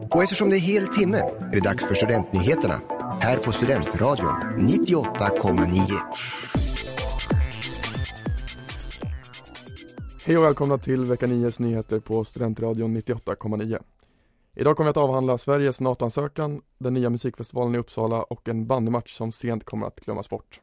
Och eftersom det är hel timme är det dags för Studentnyheterna här på Studentradion 98,9. Hej och välkomna till vecka 9 nyheter på Studentradion 98,9. Idag kommer vi att avhandla Sveriges NATO-ansökan, den nya musikfestivalen i Uppsala och en bandymatch som sent kommer att glömmas bort.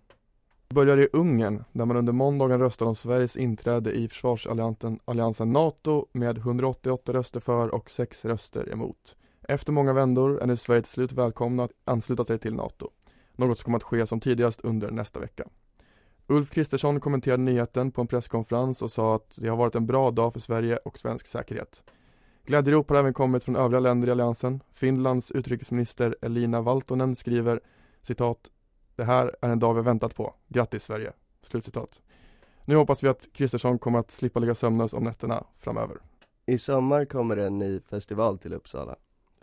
Vi börjar i Ungern där man under måndagen röstade om Sveriges inträde i försvarsalliansen NATO med 188 röster för och 6 röster emot. Efter många vändor är nu Sverige till slut välkomna att ansluta sig till NATO. Något som kommer att ske som tidigast under nästa vecka. Ulf Kristersson kommenterade nyheten på en presskonferens och sa att det har varit en bra dag för Sverige och svensk säkerhet. Glädjerop har även kommit från övriga länder i alliansen. Finlands utrikesminister Elina Valtonen skriver citat Det här är en dag vi väntat på. Grattis Sverige! Slutcitat. Nu hoppas vi att Kristersson kommer att slippa ligga sömnlös om nätterna framöver. I sommar kommer en ny festival till Uppsala.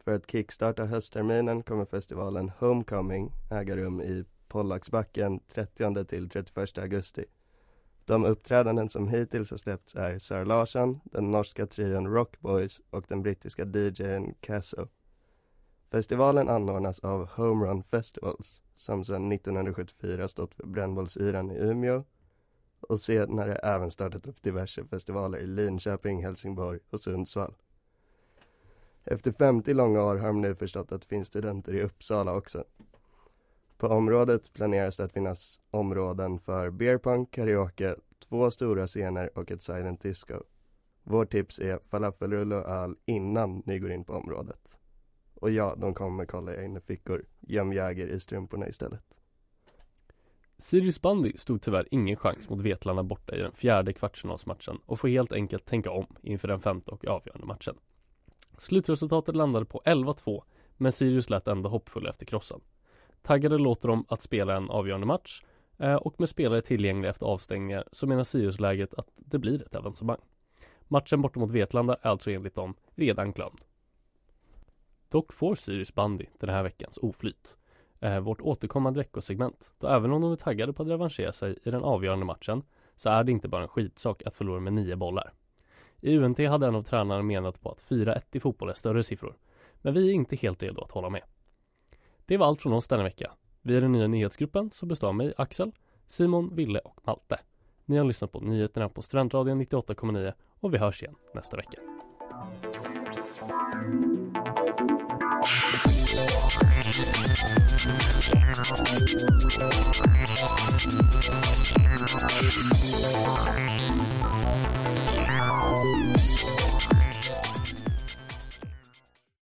För att kickstarta höstterminen kommer festivalen Homecoming äga rum i Pollacksbacken 30 till 31 augusti. De uppträdanden som hittills har släppts är Sara Larsson, den norska trion Rockboys och den brittiska DJn Casso. Festivalen anordnas av Home Run Festivals som sedan 1974 stått för brännbollsyran i Umeå och senare även startat upp diverse festivaler i Linköping, Helsingborg och Sundsvall. Efter 50 långa år har de nu förstått att det finns studenter i Uppsala också. På området planeras det att finnas områden för beerpunk, karaoke, två stora scener och ett silent disco. Vårt tips är falafelrulle och öl innan ni går in på området. Och ja, de kommer kolla era innefickor. Göm Jäger i strumporna istället. Sirius bandy stod tyvärr ingen chans mot Vetlanda borta i den fjärde kvartsfinalsmatchen och får helt enkelt tänka om inför den femte och avgörande matchen. Slutresultatet landade på 11-2 men Sirius lät ändå hoppfulla efter krossen. Taggade låter de att spela en avgörande match eh, och med spelare tillgängliga efter avstängningar så menar Sirius-läget att det blir ett avancemang. Matchen borta mot Vetlanda är alltså enligt dem redan glömd. Dock får Sirius bandy den här veckans oflyt. Eh, vårt återkommande veckosegment. Då även om de är taggade på att revanschera sig i den avgörande matchen så är det inte bara en skitsak att förlora med nio bollar. I UNT hade en av tränarna menat på att 4-1 i fotboll är större siffror. Men vi är inte helt redo att hålla med. Det var allt från oss denna vecka. Vi är den nya nyhetsgruppen som består av mig, Axel, Simon, Ville och Malte. Ni har lyssnat på nyheterna på Studentradion 98,9 och vi hörs igen nästa vecka. Yeah.